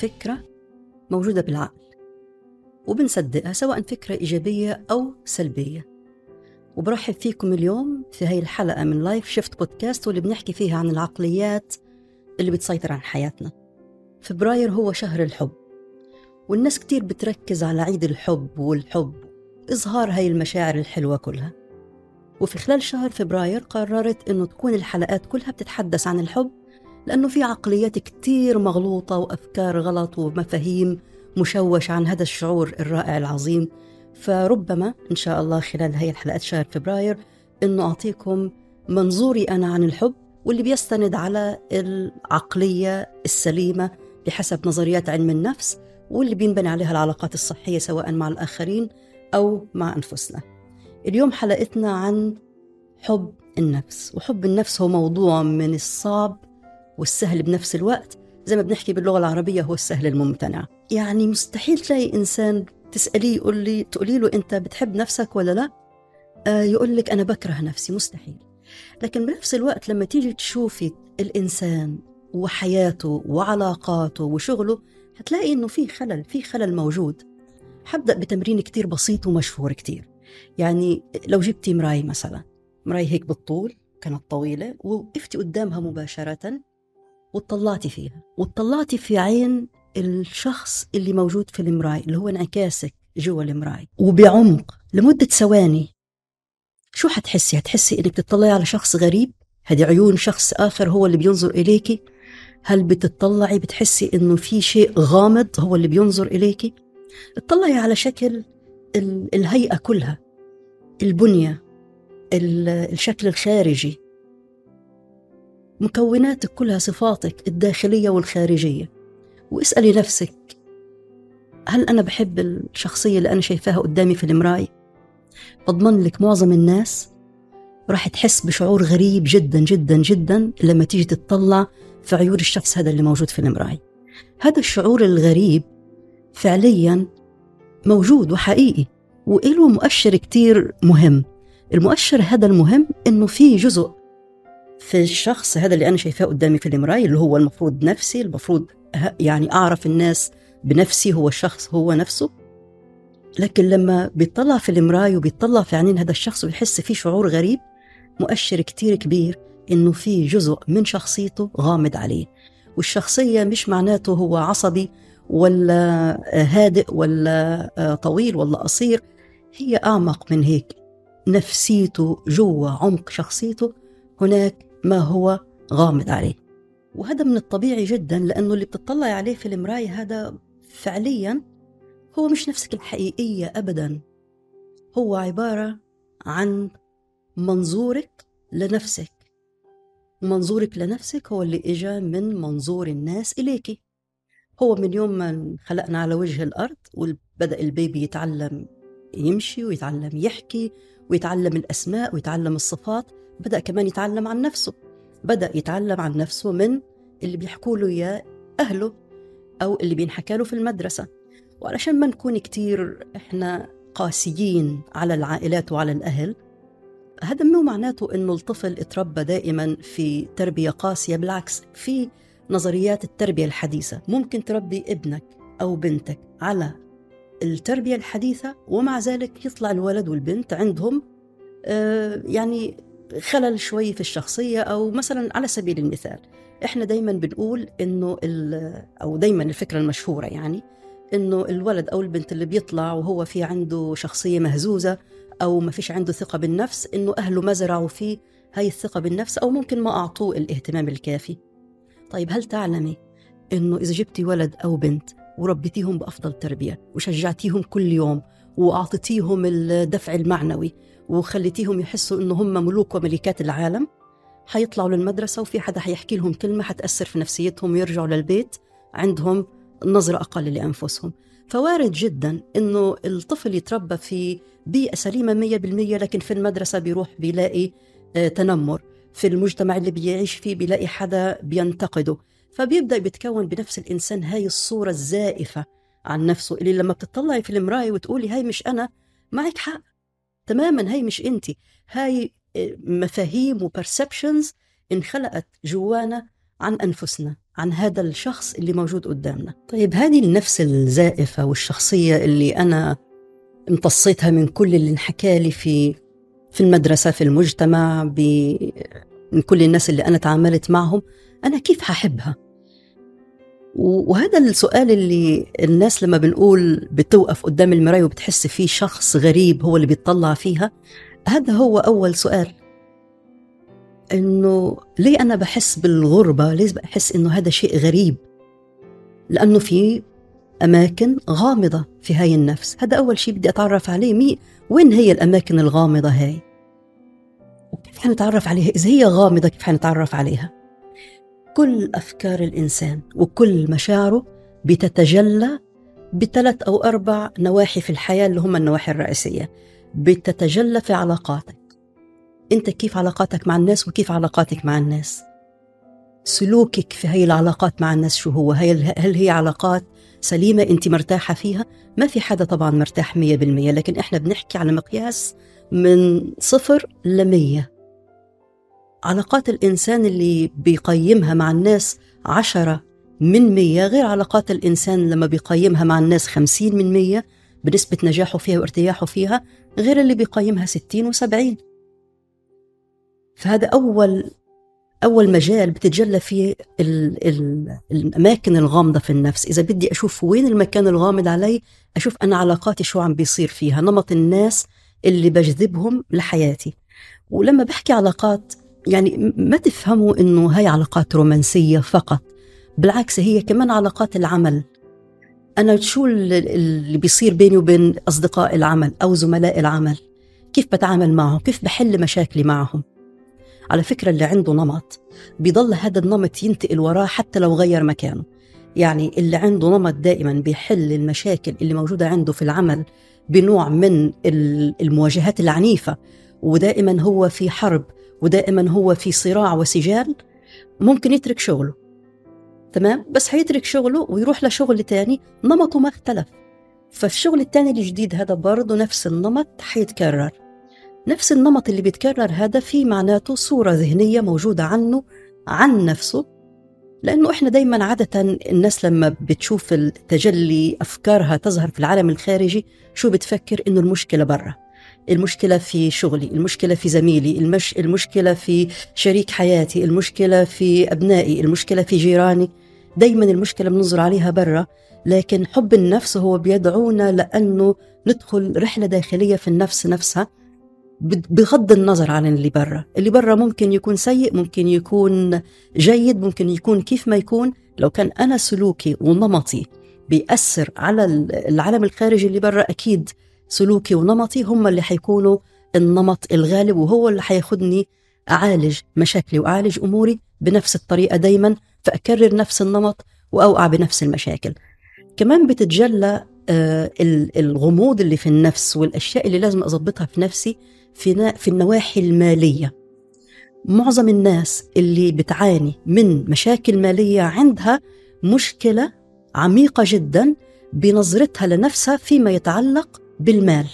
فكرة موجودة بالعقل وبنصدقها سواء فكرة إيجابية أو سلبية. وبرحب فيكم اليوم في هاي الحلقة من Life Shift Podcast واللي بنحكي فيها عن العقليات اللي بتسيطر عن حياتنا. فبراير هو شهر الحب والناس كتير بتركز على عيد الحب والحب إظهار هاي المشاعر الحلوة كلها. وفي خلال شهر فبراير قررت إنه تكون الحلقات كلها بتتحدث عن الحب لأنه في عقليات كتير مغلوطة وأفكار غلط ومفاهيم مشوش عن هذا الشعور الرائع العظيم. فربما إن شاء الله خلال هي الحلقات شهر فبراير إنه أعطيكم منظوري أنا عن الحب واللي بيستند على العقلية السليمة بحسب نظريات علم النفس واللي بينبني عليها العلاقات الصحية سواء مع الآخرين أو مع أنفسنا. اليوم حلقتنا عن حب النفس وحب النفس هو موضوع من الصعب والسهل بنفس الوقت. زي ما بنحكي باللغة العربية هو السهل الممتنع. يعني مستحيل تلاقي إنسان تسأليه يقول لي تقولي له أنت بتحب نفسك ولا لأ؟ آه يقول لك أنا بكره نفسي مستحيل. لكن بنفس الوقت لما تيجي تشوفي الإنسان وحياته وعلاقاته وشغله هتلاقي إنه في خلل في خلل موجود. حبدأ بتمرين كتير بسيط ومشهور كتير. يعني لو جبتي مراي مثلا مراي هيك بالطول كانت طويلة وقفتي قدامها مباشرة وطلعتي فيها. وطلعتي في عين الشخص اللي موجود في المراي اللي هو انعكاسك جوا المراي. وبعمق لمدة ثواني. شو حتحسي؟ هتحسي إنك بتطلعي على شخص غريب؟ هذه عيون شخص آخر هو اللي بينظر إليكي هل بتطلعي؟ بتحسي إنه في شيء غامض هو اللي بينظر إليكي اطلعي على شكل الهيئة كلها. البنية الشكل الخارجي. مكوناتك كلها صفاتك الداخلية والخارجية. واسألي نفسك هل أنا بحب الشخصية اللي أنا شايفاها قدامي في المراية؟ أضمن لك معظم الناس راح تحس بشعور غريب جدا جدا جدا لما تيجي تطلع في عيون الشخص هذا اللي موجود في المراية. هذا الشعور الغريب فعليا موجود وحقيقي وإله مؤشر كتير مهم. المؤشر هذا المهم إنه في جزء في الشخص هذا اللي أنا شايفاه قدامي في المراية اللي هو المفروض نفسي المفروض يعني أعرف الناس بنفسي هو الشخص هو نفسه. لكن لما بيطلع في المراية وبيطلع في عينين هذا الشخص ويحس فيه شعور غريب مؤشر كتير كبير إنه في جزء من شخصيته غامض عليه. والشخصية مش معناته هو عصبي ولا هادئ ولا طويل ولا قصير هي أعمق من هيك. نفسيته جوا عمق شخصيته هناك ما هو غامض عليه. وهذا من الطبيعي جدا لأنه اللي بتطلعي عليه في المراية هذا فعليا هو مش نفسك الحقيقية أبدا. هو عبارة عن منظورك لنفسك. ومنظورك لنفسك هو اللي إجا من منظور الناس إليك. هو من يوم ما خلقنا على وجه الأرض وبدأ البيبي يتعلم يمشي ويتعلم يحكي ويتعلم الأسماء ويتعلم الصفات بدأ كمان يتعلم عن نفسه. بدأ يتعلم عن نفسه من اللي بيحكوا له يا أهله أو اللي بينحكى له في المدرسة. وعلشان ما نكون كتير إحنا قاسيين على العائلات وعلى الأهل هذا مو معناته إنه الطفل اتربى دائما في تربية قاسية بالعكس في نظريات التربية الحديثة. ممكن تربي ابنك أو بنتك على التربية الحديثة ومع ذلك يطلع الولد والبنت عندهم آه يعني خلل شوي في الشخصية أو مثلا على سبيل المثال إحنا دايما بنقول إنه أو دايما الفكرة المشهورة يعني إنه الولد أو البنت اللي بيطلع وهو في عنده شخصية مهزوزة أو ما فيش عنده ثقة بالنفس إنه أهله ما زرعوا فيه هاي الثقة بالنفس أو ممكن ما أعطوه الاهتمام الكافي. طيب هل تعلمي إنه إذا جبتي ولد أو بنت وربيتيهم بأفضل تربية وشجعتيهم كل يوم وأعطيتيهم الدفع المعنوي وخليتيهم يحسوا إنه هم ملوك وملكات العالم. حيطلعوا للمدرسة وفي حدا حيحكي لهم كلمة حتأثر في نفسيتهم ويرجعوا للبيت عندهم نظرة أقل لأنفسهم. فوارد جدا إنه الطفل يتربى في سليمة مية بالمية لكن في المدرسة بيروح بيلاقي تنمر. في المجتمع اللي بيعيش فيه بيلاقي حدا بينتقده. فبيبدأ بيتكون بنفس الإنسان هاي الصورة الزائفة. عن نفسه اللي لما بتطلعي في المراية وتقولي هاي مش أنا معك حق. تماما هاي مش أنت. هاي مفاهيم وبرسبشنز انخلقت جوانا عن أنفسنا عن هذا الشخص اللي موجود قدامنا. طيب هذه النفس الزائفة والشخصية اللي أنا امتصيتها من كل اللي انحكى لي في في المدرسة في المجتمع ب... من كل الناس اللي أنا تعاملت معهم أنا كيف هحبها وهذا السؤال اللي الناس لما بنقول بتوقف قدام المراية وبتحس فيه شخص غريب هو اللي بيطلع فيها هذا هو أول سؤال. إنه ليه أنا بحس بالغربة؟ ليه بحس إنه هذا شيء غريب؟ لأنه في أماكن غامضة في هاي النفس. هذا أول شيء بدي أتعرف عليه. مي وين هي الأماكن الغامضة هاي؟ وكيف حنتعرف عليها؟ إذا هي غامضة كيف حنتعرف عليها؟ كل أفكار الإنسان وكل مشاعره بتتجلى بثلاث أو أربع نواحي في الحياة اللي هم النواحي الرئيسية. بتتجلى في علاقاتك. أنت كيف علاقاتك مع الناس وكيف علاقاتك مع الناس. سلوكك في هاي العلاقات مع الناس شو هو؟ هل, هل هي علاقات سليمة أنت مرتاحة فيها؟ ما في حدا طبعا مرتاح مية بالمية لكن إحنا بنحكي على مقياس من صفر لمية. علاقات الإنسان اللي بيقيمها مع الناس عشرة من مية غير علاقات الإنسان لما بيقيمها مع الناس خمسين من مية بنسبة نجاحه فيها وارتياحه فيها غير اللي بيقيمها ستين وسبعين. فهذا أول أول مجال بتتجلى فيه ال ال الأماكن الغامضة في النفس. إذا بدي أشوف وين المكان الغامض علي أشوف أنا علاقاتي شو عم بيصير فيها نمط الناس اللي بجذبهم لحياتي. ولما بحكي علاقات يعني ما تفهموا إنه هاي علاقات رومانسية فقط بالعكس هي كمان علاقات العمل. أنا شو اللي بيصير بيني وبين أصدقاء العمل أو زملاء العمل؟ كيف بتعامل معهم؟ كيف بحل مشاكلي معهم؟ على فكرة اللي عنده نمط بيضل هذا النمط ينتقل وراه حتى لو غير مكانه. يعني اللي عنده نمط دائما بيحل المشاكل اللي موجودة عنده في العمل بنوع من المواجهات العنيفة ودائما هو في حرب ودائما هو في صراع وسجال ممكن يترك شغله. تمام؟ بس هيترك شغله ويروح لشغل تاني نمطه ما اختلف. فالشغل التاني الجديد هذا برضه نفس النمط حيتكرر. نفس النمط اللي بيتكرر هذا في معناته صورة ذهنية موجودة عنه عن نفسه. لأنه إحنا دايما عادة الناس لما بتشوف التجلي أفكارها تظهر في العالم الخارجي شو بتفكر؟ إنه المشكلة برا. المشكلة في شغلي المشكلة في زميلي المش... المشكلة في شريك حياتي المشكلة في أبنائي المشكلة في جيراني. دايما المشكلة بننظر عليها برا لكن حب النفس هو بيدعونا لأنه ندخل رحلة داخلية في النفس نفسها بغض النظر عن اللي برا. اللي برا ممكن يكون سيء ممكن يكون جيد ممكن يكون كيف ما يكون. لو كان أنا سلوكي ونمطي بيأثر على العالم الخارجي اللي برا أكيد سلوكي ونمطي هم اللي حيكونوا النمط الغالب وهو اللي حياخدني أعالج مشاكلي وأعالج أموري بنفس الطريقة دايما فأكرر نفس النمط وأوقع بنفس المشاكل. كمان بتتجلى آه، الغموض اللي في النفس والأشياء اللي لازم أضبطها في نفسي في, في النواحي المالية. معظم الناس اللي بتعاني من مشاكل مالية عندها مشكلة عميقة جدا بنظرتها لنفسها فيما يتعلق بالمال.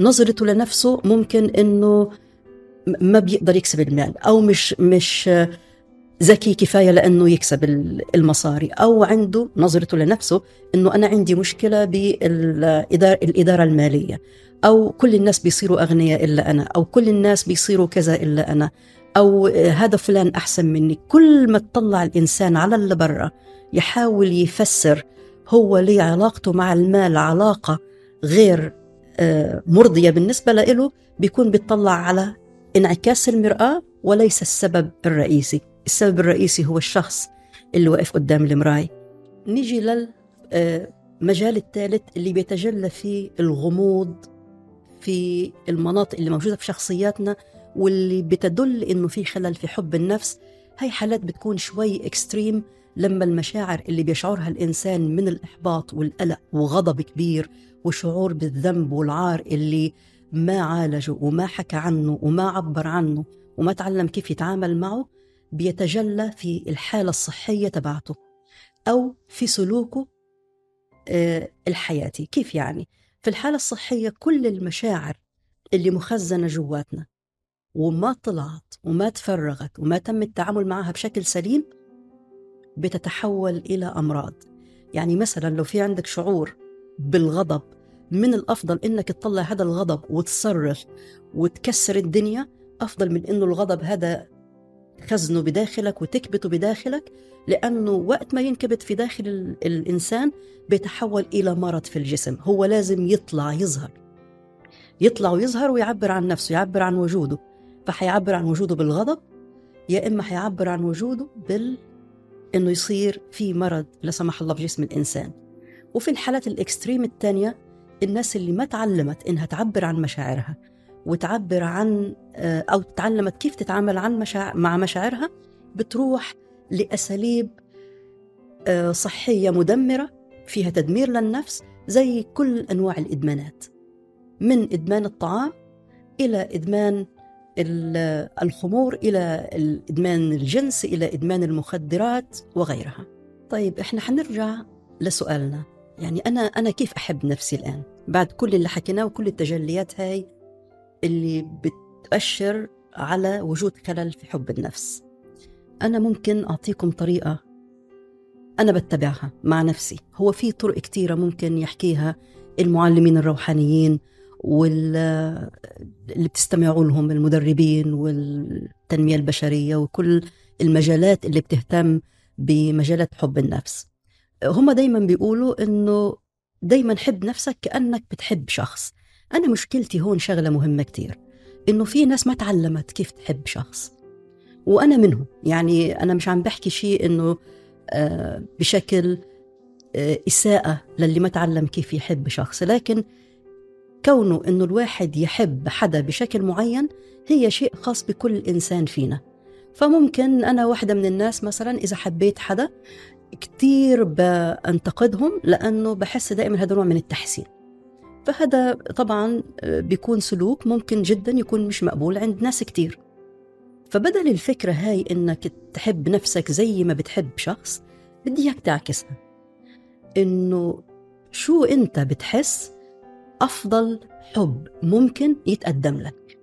نظرته لنفسه ممكن إنه ما بيقدر يكسب المال أو مش مش ذكي كفاية لأنه يكسب المصاري أو عنده نظرته لنفسه إنه أنا عندي مشكلة بالإدارة المالية أو كل الناس بيصيروا أغنياء إلا أنا أو كل الناس بيصيروا كذا إلا أنا أو هذا فلان أحسن مني. كل ما تطلع الإنسان على اللي برا يحاول يفسر هو ليه علاقته مع المال علاقة غير آه، مرضية بالنسبة له بيكون بيطلع على انعكاس المرأة وليس السبب الرئيسي. السبب الرئيسي هو الشخص اللي واقف قدام المراية. نيجي للمجال الثالث اللي بيتجلى فيه الغموض في المناطق اللي موجودة في شخصياتنا واللي بتدل إنه في خلل في حب النفس. هاي حالات بتكون شوي اكستريم لما المشاعر اللي بيشعرها الإنسان من الإحباط والقلق وغضب كبير وشعور بالذنب والعار اللي ما عالجه وما حكى عنه وما عبر عنه وما تعلم كيف يتعامل معه بيتجلى في الحالة الصحية تبعته أو في سلوكه آه، الحياتي كيف يعني؟ في الحالة الصحية كل المشاعر اللي مخزنة جواتنا وما طلعت وما تفرغت وما تم التعامل معها بشكل سليم بتتحول إلى أمراض. يعني مثلا لو في عندك شعور بالغضب من الأفضل إنك تطلع هذا الغضب وتصرخ وتكسر الدنيا. أفضل من إنه الغضب هذا تخزنه بداخلك وتكبته بداخلك لأنه وقت ما ينكبت في داخل الإنسان بيتحول إلى مرض في الجسم. هو لازم يطلع يظهر. يطلع ويظهر ويعبر عن نفسه يعبر عن وجوده. فحيعبر عن وجوده بالغضب يا إما حيعبر عن وجوده بال إنه يصير في مرض لا سمح الله في جسم الإنسان. وفي الحالات الإكستريم الثانية الناس اللي ما تعلمت إنها تعبر عن مشاعرها وتعبر عن آه، أو تعلمت كيف تتعامل عن مشاعر مع مشاعرها بتروح لأساليب آه، صحية مدمرة فيها تدمير للنفس زي كل أنواع الإدمانات من إدمان الطعام إلى إدمان الخمور إلى إدمان الجنس إلى إدمان المخدرات وغيرها. طيب إحنا حنرجع لسؤالنا. يعني أنا أنا كيف أحب نفسي الآن؟ بعد كل اللي حكيناه وكل التجليات هاي اللي بتؤشر على وجود خلل في حب النفس. أنا ممكن أعطيكم طريقة أنا بتبعها مع نفسي. هو في طرق كتيرة ممكن يحكيها المعلمين الروحانيين واللي بتستمعوا لهم المدربين والتنمية البشرية وكل المجالات اللي بتهتم بمجالات حب النفس. هم دايما بيقولوا إنه دايما حب نفسك كأنك بتحب شخص. أنا مشكلتي هون شغلة مهمة كتير إنه في ناس ما تعلمت كيف تحب شخص. وأنا منهم يعني أنا مش عم بحكي شيء إنه آه، بشكل آه، إساءة للي ما تعلم كيف يحب شخص لكن كونه إنه الواحد يحب حدا بشكل معين هي شيء خاص بكل إنسان فينا. فممكن أنا واحدة من الناس مثلا إذا حبيت حدا كتير بنتقدهم لأنه بحس دائما هذا نوع من التحسين. فهذا طبعا بيكون سلوك ممكن جدا يكون مش مقبول عند ناس كتير. فبدل الفكرة هاي إنك تحب نفسك زي ما بتحب شخص بدي إياك تعكسها. إنه شو أنت بتحس أفضل حب ممكن يتقدم لك.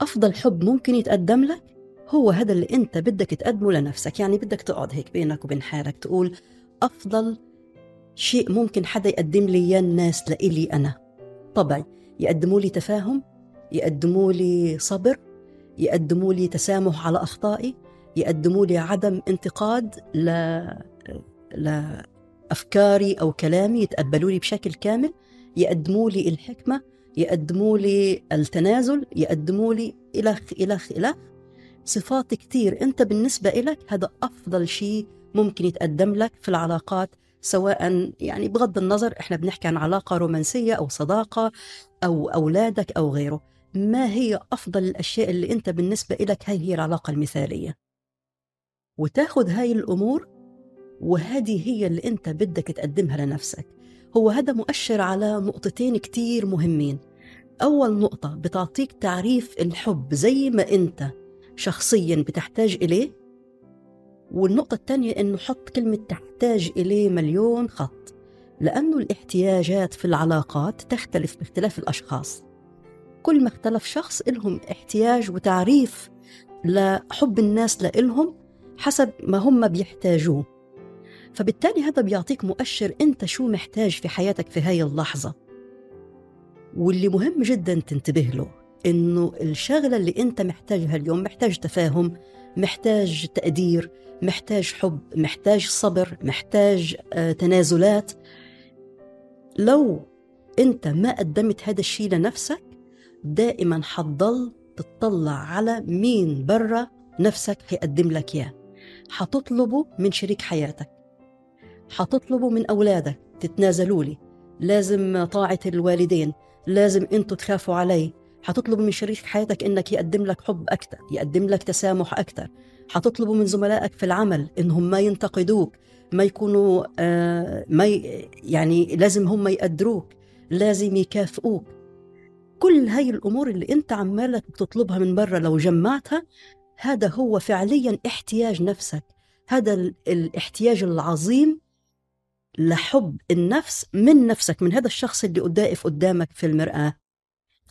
أفضل حب ممكن يتقدم لك هو هذا اللي أنت بدك تقدمه لنفسك. يعني بدك تقعد هيك بينك وبين حالك تقول أفضل شيء ممكن حدا يقدم لي إياه الناس لإلي أنا. طبعي يقدموا لي تفاهم يقدموا لي صبر يقدموا لي تسامح على أخطائي يقدموا لي عدم انتقاد ل... لأفكاري أو كلامي يتقبلوا لي بشكل كامل. يقدموا لي الحكمة يقدموا لي التنازل يقدموا لي إلخ إلخ إلخ صفات كتير. أنت بالنسبة إلك هذا أفضل شيء ممكن يتقدم لك في العلاقات سواء يعني بغض النظر إحنا بنحكي عن علاقة رومانسية أو صداقة أو أولادك أو غيره. ما هي أفضل الأشياء اللي أنت بالنسبة لك هاي هي العلاقة المثالية. وتاخذ هاي الأمور وهذه هي اللي أنت بدك تقدمها لنفسك. هو هذا مؤشر على نقطتين كتير مهمين. أول نقطة بتعطيك تعريف الحب زي ما أنت شخصيا بتحتاج إليه والنقطة الثانية إنه حط كلمة تحتاج إليه مليون خط لأنه الاحتياجات في العلاقات تختلف باختلاف الأشخاص. كل ما اختلف شخص لهم احتياج وتعريف لحب الناس لإلهم حسب ما هم بيحتاجوه. فبالتالي هذا بيعطيك مؤشر أنت شو محتاج في حياتك في هاي اللحظة. واللي مهم جدا تنتبه له إنه الشغلة اللي أنت محتاجها اليوم محتاج تفاهم محتاج تقدير محتاج حب محتاج صبر محتاج آه، تنازلات. لو انت ما قدمت هذا الشيء لنفسك دائما حتضل تطلع على مين برا نفسك هيقدم لك إياه. حتطلبه من شريك حياتك. حتطلبه من أولادك تتنازلوا لي. لازم طاعة الوالدين. لازم أنتوا تخافوا علي. حتطلب من شريك حياتك إنك يقدم لك حب أكثر يقدم لك تسامح أكثر حتطلبوا من زملائك في العمل إنهم ما ينتقدوك ما يكونوا آه ما يعني لازم هم يقدروك لازم يكافئوك. كل هاي الأمور اللي أنت عمالك بتطلبها من برا لو جمعتها هذا هو فعليا احتياج نفسك. هذا الاحتياج العظيم لحب النفس من نفسك من هذا الشخص اللي قدائف قدامك في المرآة.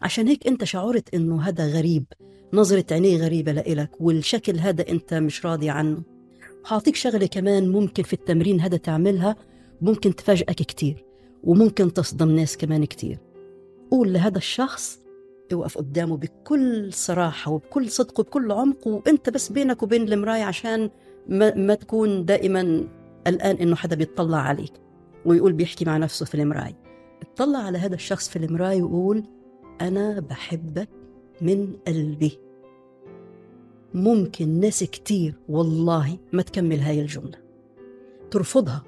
عشان هيك أنت شعرت إنه هذا غريب نظرة عينيه غريبة لإلك والشكل هذا أنت مش راضي عنه. هعطيك شغلة كمان ممكن في التمرين هذا تعملها ممكن تفاجئك كتير وممكن تصدم ناس كمان كتير. قول لهذا الشخص اوقف قدامه بكل صراحة وبكل صدق وبكل عمق وأنت بس بينك وبين المراية عشان ما, ما تكون دائما قلقان إنه حدا بيطلع عليك ويقول بيحكي مع نفسه في المراية. اطلع على هذا الشخص في المراية وقول أنا بحبك من قلبي. ممكن ناس كتير والله ما تكمل هاي الجملة. ترفضها.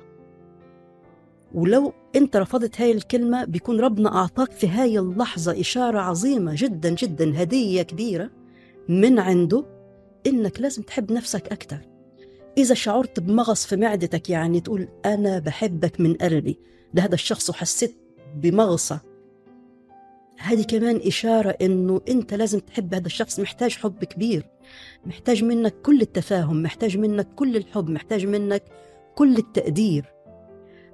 ولو أنت رفضت هاي الكلمة بيكون ربنا أعطاك في هاي اللحظة إشارة عظيمة جدا جدا هدية كبيرة من عنده إنك لازم تحب نفسك أكثر إذا شعرت بمغص في معدتك يعني تقول أنا بحبك من قلبي. لهذا الشخص وحسيت بمغصة. هذه كمان إشارة إنه أنت لازم تحب هذا الشخص محتاج حب كبير. محتاج منك كل التفاهم محتاج منك كل الحب محتاج منك كل التقدير.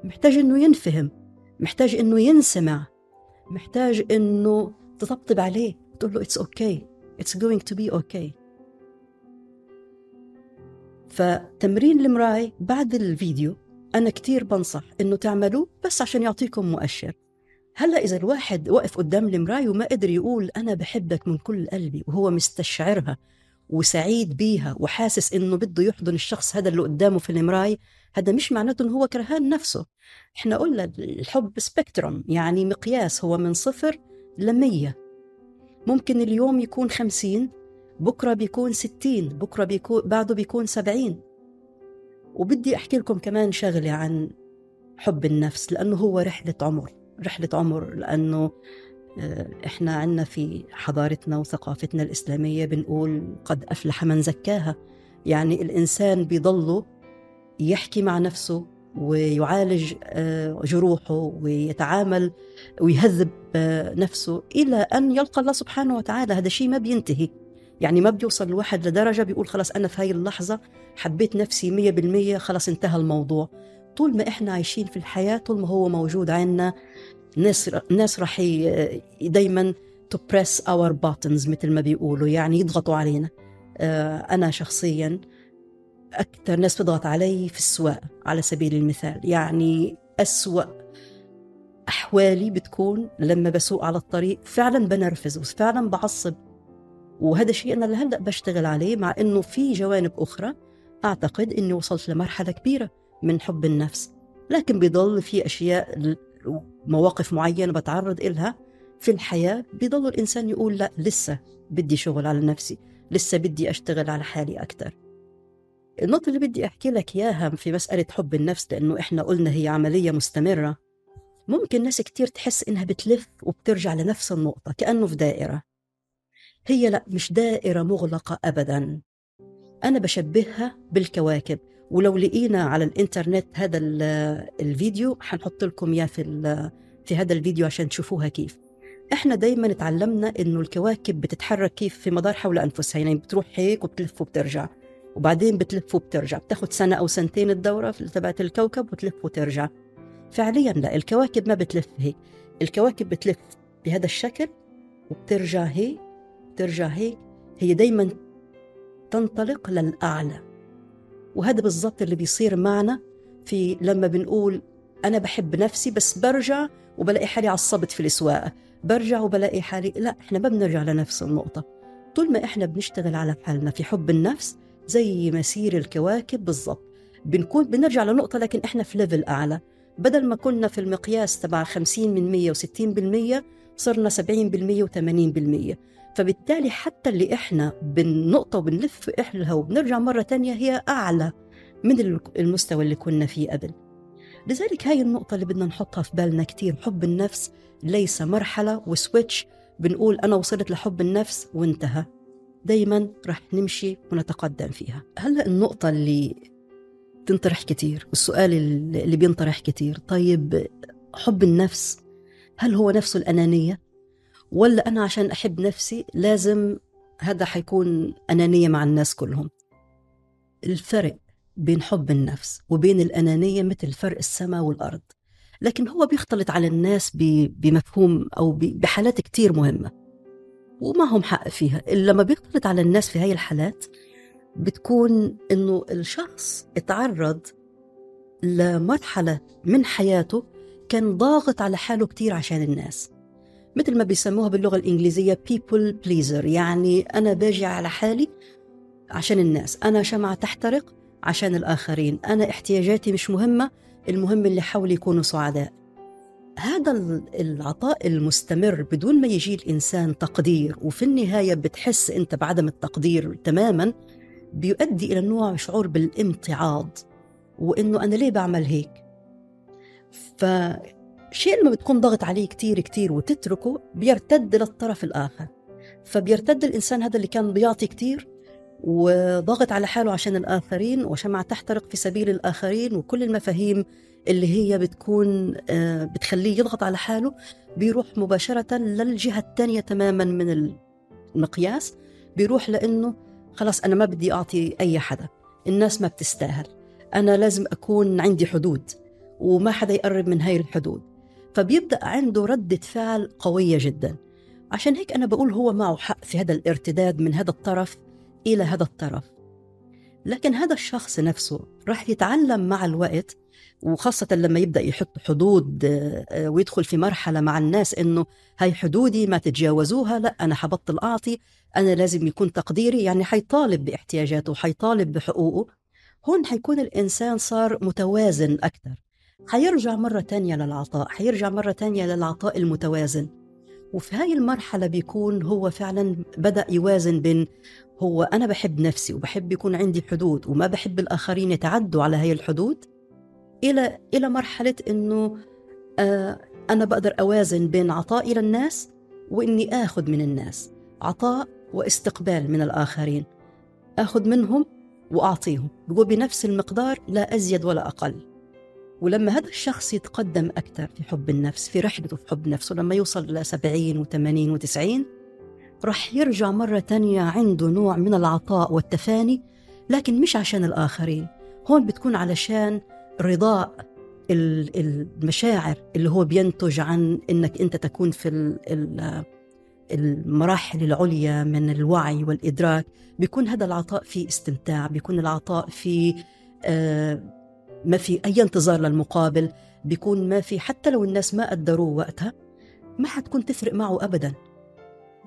محتاج إنه ينفهم محتاج إنه ينسمع محتاج إنه تطبطب عليه تقول له it's okay it's going to be okay. فتمرين المراي بعد الفيديو أنا كتير بنصح إنه تعملوه بس عشان يعطيكم مؤشر. هلأ إذا الواحد وقف قدام المراية وما قدر يقول أنا بحبك من كل قلبي وهو مستشعرها وسعيد بيها وحاسس إنه بده يحضن الشخص هذا اللي قدامه في المراية هذا مش معناته إنه هو كرهان نفسه. إحنا قلنا الحب سبيكتروم يعني مقياس هو من صفر لمية. ممكن اليوم يكون خمسين بكرة بيكون ستين بكرة بيكون بعده بيكون سبعين. وبدي أحكي لكم كمان شغلة عن حب النفس لأنه هو رحلة عمر رحلة عمر لأنه إحنا عندنا في حضارتنا وثقافتنا الإسلامية بنقول قد أفلح من زكاها. يعني الإنسان بيضله يحكي مع نفسه ويعالج جروحه ويتعامل ويهذب نفسه إلى أن يلقى الله سبحانه وتعالى. هذا شيء ما بينتهي. يعني ما بيوصل الواحد لدرجة بيقول خلاص أنا في هاي اللحظة حبيت نفسي مية بالمية خلاص انتهى الموضوع. طول ما إحنا عايشين في الحياة طول ما هو موجود عنا ناس ناس راح دايما to press our buttons مثل ما بيقولوا يعني يضغطوا علينا. أنا شخصيا أكثر ناس بتضغط علي في السواقة على سبيل المثال. يعني أسوأ أحوالي بتكون لما بسوق على الطريق فعلا بنرفز وفعلا بعصب. وهذا الشيء أنا لهلأ بشتغل عليه مع أنه في جوانب أخرى أعتقد أني وصلت لمرحلة كبيرة من حب النفس. لكن بيضل في أشياء مواقف معينة بتعرض إلها في الحياة بيضل الإنسان يقول لأ لسه بدي شغل على نفسي لسه بدي أشتغل على حالي أكثر النقطة اللي بدي أحكي لك إياها في مسألة حب النفس لأنه إحنا قلنا هي عملية مستمرة ممكن ناس كتير تحس إنها بتلف وبترجع لنفس النقطة كأنه في دائرة. هي لا مش دائرة مغلقة أبدا. أنا بشبهها بالكواكب ولو لقينا على الإنترنت هذا الفيديو حنحط لكم إياه في, في هذا الفيديو عشان تشوفوها كيف. إحنا دايما اتعلمنا إنه الكواكب بتتحرك كيف في مدار حول أنفسها يعني بتروح هيك وبتلف وبترجع وبعدين بتلف وبترجع. بتاخد سنة أو سنتين الدورة تبعت الكوكب وتلف وترجع. فعليا لا الكواكب ما بتلف هيك. الكواكب بتلف بهذا الشكل وبترجع هيك. بترجع هيك هي دايما تنطلق للأعلى. وهذا بالضبط اللي بيصير معنا في لما بنقول أنا بحب نفسي بس برجع وبلاقي حالي عصبت في السواقة برجع وبلاقي حالي لا إحنا ما بنرجع لنفس النقطة. طول ما إحنا بنشتغل على حالنا في حب النفس زي مسير الكواكب بالضبط. بنكون بنرجع لنقطة لكن إحنا في ليفل أعلى. بدل ما كنا في المقياس تبع 50 من 100 و60% صرنا 70% و80% فبالتالي حتى اللي إحنا بالنقطة وبنلف إحلها وبنرجع مرة تانية هي أعلى من المستوى اللي كنا فيه قبل. لذلك هاي النقطة اللي بدنا نحطها في بالنا كتير. حب النفس ليس مرحلة وسويتش بنقول أنا وصلت لحب النفس وانتهى. دايما رح نمشي ونتقدم فيها. هلأ النقطة اللي تنطرح كتير والسؤال اللي بينطرح كتير. طيب حب النفس هل هو نفسه الأنانية؟ ولا أنا عشان أحب نفسي لازم هذا حيكون أنانية مع الناس كلهم. الفرق بين حب النفس وبين الأنانية مثل فرق السماء والأرض. لكن هو بيختلط على الناس بمفهوم أو بحالات كتير مهمة. وما هم حق فيها. إلا لما بيختلط على الناس في هاي الحالات بتكون إنه الشخص اتعرض لمرحلة من حياته كان ضاغط على حاله كتير عشان الناس. مثل ما بيسموها باللغة الإنجليزية people pleaser يعني أنا باجي على حالي عشان الناس أنا شمعة تحترق عشان الآخرين أنا احتياجاتي مش مهمة المهم اللي حولي يكونوا سعداء. هذا العطاء المستمر بدون ما يجي الإنسان تقدير وفي النهاية بتحس أنت بعدم التقدير تماما بيؤدي إلى نوع شعور بالامتعاض وإنه أنا ليه بعمل هيك؟ فشيء لما بتكون ضغط عليه كتير كتير وتتركه بيرتد للطرف الآخر. فبيرتد الإنسان هذا اللي كان بيعطي كتير وضاغط على حاله عشان الآخرين وشمعة تحترق في سبيل الآخرين وكل المفاهيم اللي هي بتكون آه، بتخليه يضغط على حاله بيروح مباشرة للجهة الثانية تماما من المقياس. بيروح لأنه خلاص أنا ما بدي أعطي أي حدا. الناس ما بتستاهل. أنا لازم أكون عندي حدود وما حدا يقرب من هاي الحدود. فبيبدأ عنده ردة فعل قوية جدا. عشان هيك أنا بقول هو معه حق في هذا الارتداد من هذا الطرف إلى هذا الطرف. لكن هذا الشخص نفسه راح يتعلم مع الوقت وخاصة لما يبدأ يحط حدود آه، ويدخل في مرحلة مع الناس إنه هاي حدودي ما تتجاوزوها لا أنا حبطل أعطي أنا لازم يكون تقديري يعني حيطالب باحتياجاته حيطالب بحقوقه. هون حيكون الإنسان صار متوازن أكثر حيرجع مرة تانية للعطاء حيرجع مرة تانية للعطاء المتوازن. وفي هاي المرحلة بيكون هو فعلا بدأ يوازن بين هو أنا بحب نفسي وبحب يكون عندي حدود وما بحب الآخرين يتعدوا على هاي الحدود إلى إلى مرحلة إنه آه أنا بقدر أوازن بين عطائي للناس وإني آخذ من الناس عطاء واستقبال من الآخرين. آخذ منهم وأعطيهم بنفس المقدار لا أزيد ولا أقل. ولما هذا الشخص يتقدم أكثر في حب النفس في رحلته في حب نفسه لما يوصل إلى 70 و80 و90 راح يرجع مرة تانية عنده نوع من العطاء والتفاني لكن مش عشان الآخرين. هون بتكون علشان رضاء المشاعر اللي هو بينتج عن إنك أنت تكون في المراحل العليا من الوعي والإدراك. بيكون هذا العطاء في استمتاع بيكون العطاء في آه ما في أي انتظار للمقابل بيكون ما في حتى لو الناس ما قدروه وقتها ما حتكون تفرق معه أبدا.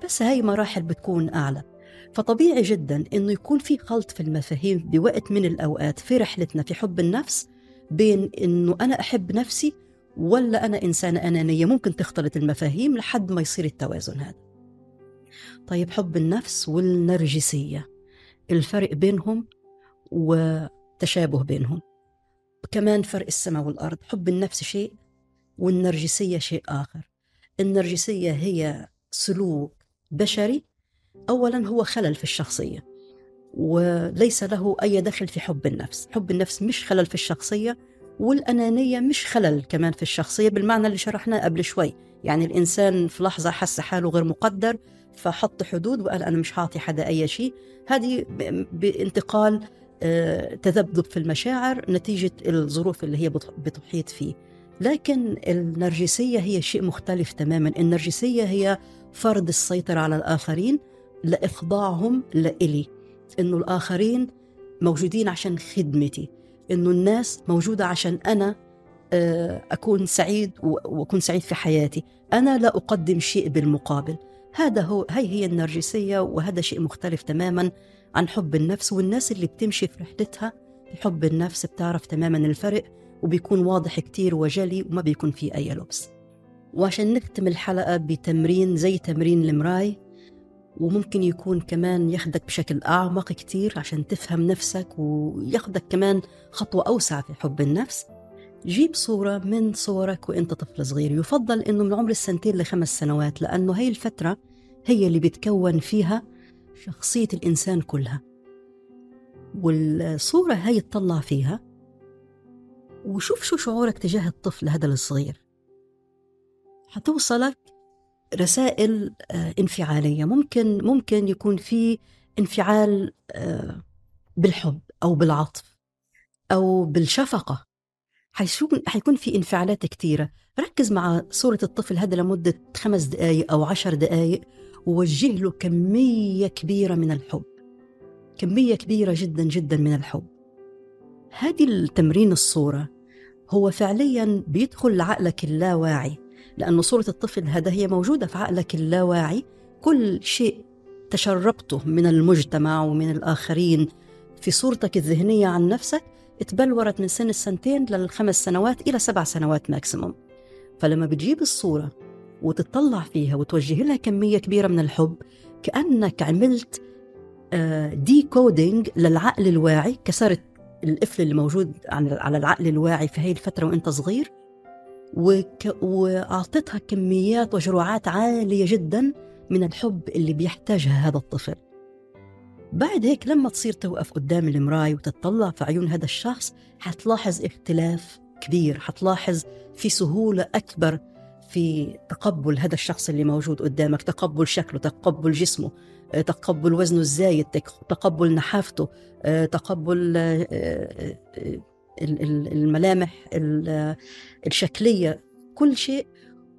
بس هاي مراحل بتكون أعلى. فطبيعي جدا إنه يكون في خلط في المفاهيم بوقت من الأوقات في رحلتنا في حب النفس بين إنه أنا أحب نفسي ولا أنا إنسانة أنانية. ممكن تختلط المفاهيم لحد ما يصير التوازن هذا. طيب حب النفس والنرجسية. الفرق بينهم وتشابه بينهم. كمان فرق السماء والأرض حب النفس شيء والنرجسية شيء آخر. النرجسية هي سلوك بشري أولا هو خلل في الشخصية وليس له أي دخل في حب النفس. حب النفس مش خلل في الشخصية والأنانية مش خلل كمان في الشخصية بالمعنى اللي شرحناه قبل شوي. يعني الإنسان في لحظة حس حاله غير مقدر فحط حدود وقال أنا مش هعطي حدا أي شيء. هذه بانتقال تذبذب في المشاعر نتيجة الظروف اللي هي بتحيط فيه. لكن النرجسية هي شيء مختلف تماما. النرجسية هي فرض السيطرة على الآخرين لإخضاعهم لإلي. إنه الآخرين موجودين عشان خدمتي. إنه الناس موجودة عشان أنا آه، أكون سعيد وأكون سعيد في حياتي. أنا لا أقدم شيء بالمقابل. هذا هو هي هي النرجسية وهذا شيء مختلف تماما. عن حب النفس والناس اللي بتمشي في رحلتها. في حب النفس بتعرف تماما الفرق وبيكون واضح كتير وجلي وما بيكون فيه أي لبس. وعشان نختم الحلقة بتمرين زي تمرين المراي وممكن يكون كمان ياخدك بشكل أعمق كتير عشان تفهم نفسك وياخدك كمان خطوة أوسع في حب النفس. جيب صورة من صورك وإنت طفل صغير. يفضل إنه من عمر السنتين لخمس سنوات لأنه هي الفترة هي اللي بتكون فيها شخصية الإنسان كلها. والصورة هاي تطلع فيها. وشوف شو شعورك تجاه الطفل هذا الصغير. حتوصلك رسائل آه، انفعالية. ممكن ممكن يكون في انفعال آه، بالحب أو بالعطف أو بالشفقة. حيكون حيكون في انفعالات كثيرة ركز مع صورة الطفل هذا لمدة خمس دقائق أو عشر دقائق ووجه له كمية كبيرة من الحب. كمية كبيرة جدا جدا من الحب. هذه التمرين الصورة هو فعليا بيدخل لعقلك اللاواعي لأن صورة الطفل هذا هي موجودة في عقلك اللاواعي. كل شيء تشربته من المجتمع ومن الآخرين في صورتك الذهنية عن نفسك اتبلورت من سن السنتين للخمس سنوات إلى سبع سنوات maximum فلما بتجيب الصورة وتطلع فيها وتوجه لها كمية كبيرة من الحب كأنك عملت دي آه، للعقل الواعي كسرت القفل اللي موجود على العقل الواعي في هاي الفترة وأنت صغير وك... وأعطتها كميات وجرعات عالية جدا من الحب اللي بيحتاجها هذا الطفل. بعد هيك لما تصير توقف قدام المراي وتطلع في عيون هذا الشخص حتلاحظ اختلاف كبير حتلاحظ في سهولة أكبر في تقبل هذا الشخص اللي موجود قدامك تقبل شكله تقبل جسمه تقبل وزنه الزايد تقبل نحافته تقبل آه، الملامح الشكلية كل شيء.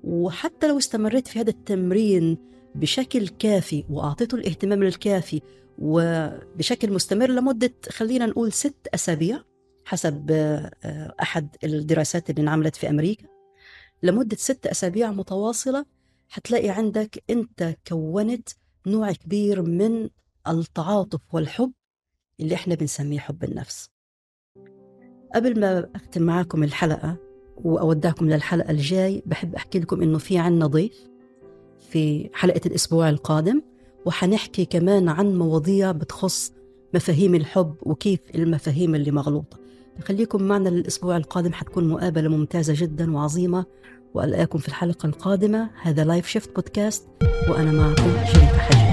وحتى لو استمريت في هذا التمرين بشكل كافي وأعطيته الاهتمام الكافي وبشكل مستمر لمدة خلينا نقول ست أسابيع حسب آه، أحد الدراسات اللي انعملت في أمريكا. لمدة ست أسابيع متواصلة حتلاقي عندك أنت كونت نوع كبير من التعاطف والحب اللي إحنا بنسميه حب النفس. قبل ما أختم معاكم الحلقة وأودعكم للحلقة الجاي بحب أحكي لكم إنه في عنا ضيف في حلقة الأسبوع القادم وحنحكي كمان عن مواضيع بتخص مفاهيم الحب وكيف المفاهيم اللي مغلوطة. خليكم معنا للأسبوع القادم حتكون مقابلة ممتازة جدا وعظيمة. وألقاكم في الحلقة القادمة هذا لايف شيفت بودكاست وأنا معكم شريفة حجي